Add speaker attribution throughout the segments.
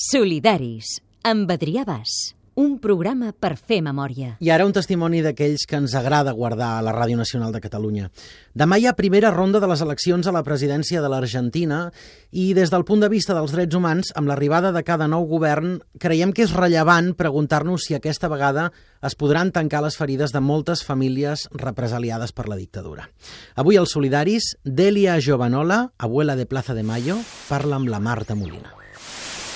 Speaker 1: Solidaris, amb Adrià Bas. Un programa per fer memòria.
Speaker 2: I ara un testimoni d'aquells que ens agrada guardar a la Ràdio Nacional de Catalunya. Demà hi ha primera ronda de les eleccions a la presidència de l'Argentina i des del punt de vista dels drets humans, amb l'arribada de cada nou govern, creiem que és rellevant preguntar-nos si aquesta vegada es podran tancar les ferides de moltes famílies represaliades per la dictadura. Avui els solidaris, Delia Giovanola, abuela de Plaza de Mayo, parla amb la Marta Molina.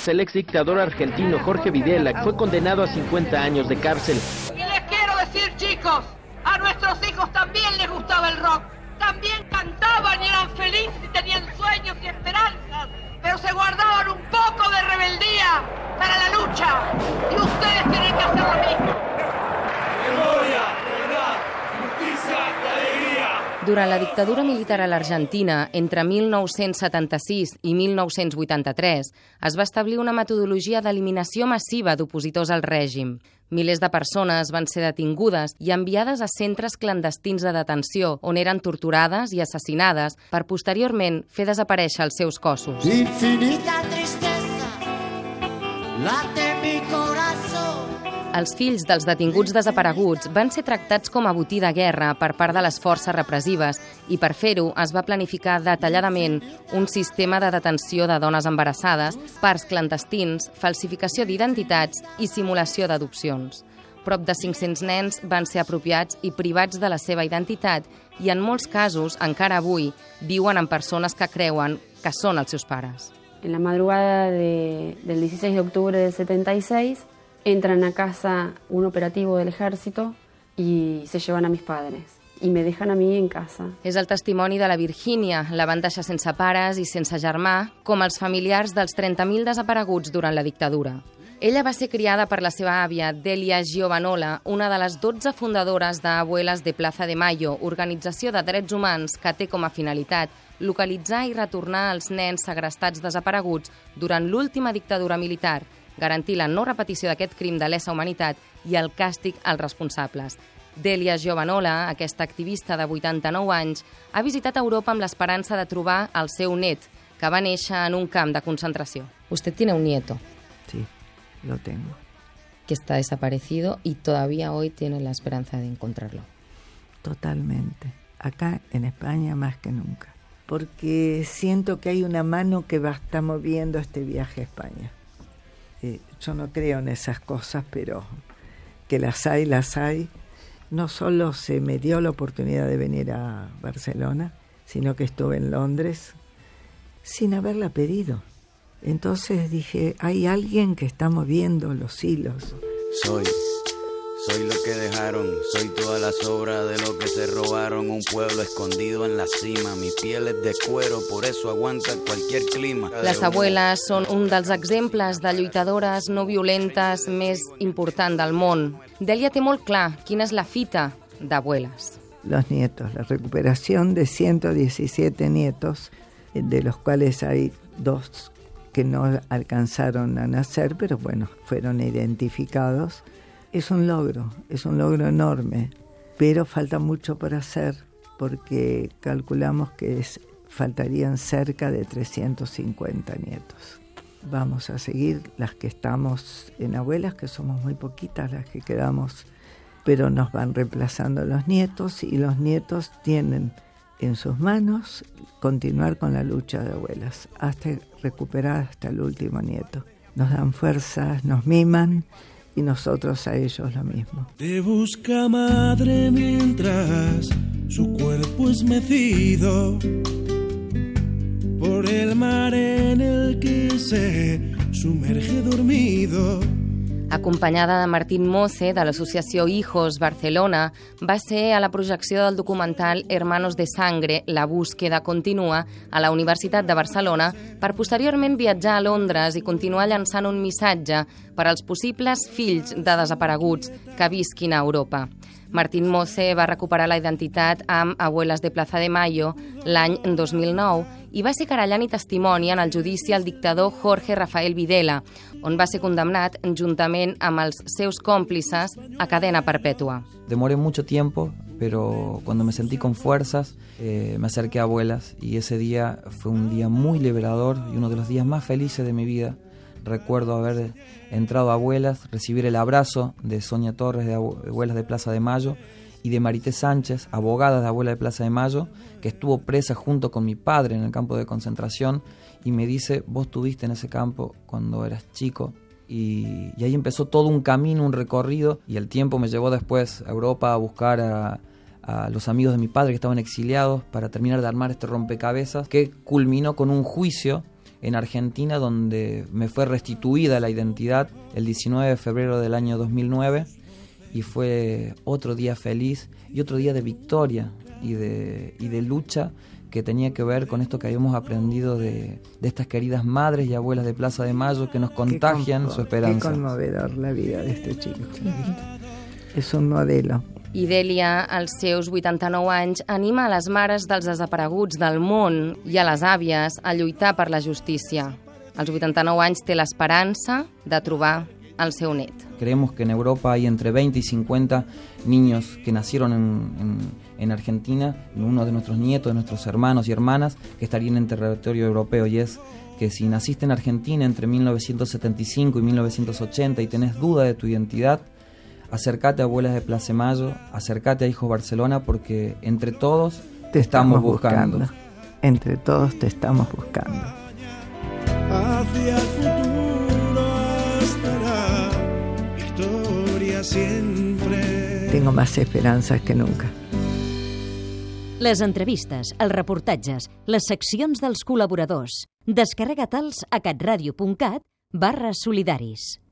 Speaker 3: El ex dictador argentino Jorge Videla fue condenado a 50 años de cárcel.
Speaker 4: Y les quiero decir, chicos, a nuestros hijos también les gustaba el rock. También cantaban y eran felices y tenían sueños y esperanzas, pero se guardaban un poco de rebeldía para la lucha.
Speaker 5: Durant la dictadura militar a l'Argentina, entre 1976 i 1983, es va establir una metodologia d'eliminació massiva d'opositors al règim. Milers de persones van ser detingudes i enviades a centres clandestins de detenció, on eren torturades i assassinades per posteriorment fer desaparèixer els seus cossos.
Speaker 6: Infinita corazón.
Speaker 5: Els fills dels detinguts desapareguts van ser tractats com a botí de guerra per part de les forces repressives i per fer-ho es va planificar detalladament un sistema de detenció de dones embarassades, parts clandestins, falsificació d'identitats i simulació d'adopcions. Prop de 500 nens van ser apropiats i privats de la seva identitat i en molts casos, encara avui, viuen amb persones que creuen que són els seus pares.
Speaker 7: En la madrugada de- del 16 de octubre del 76 entran a casa un operativo del ejército y se llevan a mis padres y me dejan a mí en casa.
Speaker 5: És el testimoni de la Virgínia, la van deixar sense pares i sense germà, com els familiars dels 30.000 desapareguts durant la dictadura. Ella va ser criada per la seva àvia, Delia Giovanola, una de les 12 fundadores d'Abuelas de Plaza de Mayo, organització de drets humans que té com a finalitat localitzar i retornar els nens segrestats desapareguts durant l'última dictadura militar, garantir la no repetició d'aquest crim de lesa humanitat i el càstig als responsables. Delia Giovanola, aquesta activista de 89 anys, ha visitat Europa amb l'esperança de trobar el seu net, que va néixer en un camp de concentració. Usted tiene un nieto
Speaker 8: lo tengo.
Speaker 5: que está desaparecido y todavía hoy tiene la esperanza de encontrarlo.
Speaker 8: Totalmente. Acá en España más que nunca. Porque siento que hay una mano que va a estar moviendo este viaje a España. Eh, yo no creo en esas cosas, pero que las hay, las hay. No solo se me dio la oportunidad de venir a Barcelona, sino que estuve en Londres sin haberla pedido. Entonces dije, hay alguien que está moviendo los hilos.
Speaker 9: Soy, soy lo que dejaron, soy toda la sobra de lo que se robaron. Un pueblo escondido en la cima, mi piel es de cuero, por eso aguanta cualquier clima.
Speaker 5: Les abueles són un dels exemples de lluitadores no violentes més important del món. Delia té molt clar quina és la fita d'abueles.
Speaker 8: los nietos, la recuperación de 117 nietos, de los cuales hay dos que no alcanzaron a nacer, pero bueno, fueron identificados. Es un logro, es un logro enorme, pero falta mucho por hacer porque calculamos que faltarían cerca de 350 nietos. Vamos a seguir las que estamos en abuelas, que somos muy poquitas las que quedamos pero nos van reemplazando los nietos y los nietos tienen en sus manos continuar con la lucha de abuelas hasta recuperar hasta el último nieto. Nos dan fuerzas, nos miman y nosotros a ellos lo mismo.
Speaker 10: Te busca madre mientras su cuerpo es mecido por el mar en el que se sumerge dormido.
Speaker 5: Acompanyada de Martín Moce, de l'associació Hijos Barcelona, va ser a la projecció del documental Hermanos de Sangre, la búsqueda continua, a la Universitat de Barcelona, per posteriorment viatjar a Londres i continuar llançant un missatge per als possibles fills de desapareguts que visquin a Europa. Martín Moce va recuperar la identitat amb Abuelas de Plaza de Mayo l'any 2009 i va ser querellant i testimoni en el judici al dictador Jorge Rafael Videla, on va ser condemnat juntament amb els seus còmplices a cadena perpètua.
Speaker 11: Demoré mucho tiempo, pero cuando me sentí con fuerzas, eh, me acerqué a abuelas y ese día fue un día muy liberador y uno de los días más felices de mi vida, recuerdo haber entrado a Abuelas, recibir el abrazo de Sonia Torres de Abuelas de Plaza de Mayo y de Marité Sánchez, abogada de Abuela de Plaza de Mayo, que estuvo presa junto con mi padre en el campo de concentración y me dice, vos estuviste en ese campo cuando eras chico. Y, ahí empezó todo un camino, un recorrido, y el tiempo me llevó después a Europa a buscar a los amigos de mi padre que estaban exiliados para terminar de armar este rompecabezas que culminó con un juicio en Argentina donde me fue restituida la identidad el 19 de febrero del año 2009 y fue otro día feliz y otro día de victoria y de, y de lucha que tenía que ver con esto que habíamos aprendido de, de estas queridas madres y abuelas de Plaza de Mayo que nos contagian su esperanza.
Speaker 8: Qué conmovedor la vida de este chico. Es un modelo.
Speaker 5: I Delia, als seus 89 anys, anima a les mares dels desapareguts del món i a les àvies a lluitar per la justícia. Als 89 anys té l'esperança de trobar al seu net.
Speaker 11: Creemos que en Europa hay entre 20 y 50 niños que nacieron en, en, en, Argentina, uno de nuestros nietos, de nuestros hermanos y hermanas, que estarían en territorio europeo. Y es que si naciste en Argentina entre 1975 y 1980 y tenés duda de tu identidad, acércate a Abuelas de Plaza Mayo, acércate a Hijos Barcelona, porque entre todos
Speaker 8: te estamos, estamos buscando. buscando. Entre todos te estamos buscando.
Speaker 10: Hacia el futuro estará victoria siempre.
Speaker 8: Tengo más esperanzas que nunca.
Speaker 1: Les entrevistes, els reportatges, les seccions dels col·laboradors. Descarrega-te'ls a catradio.cat barra solidaris.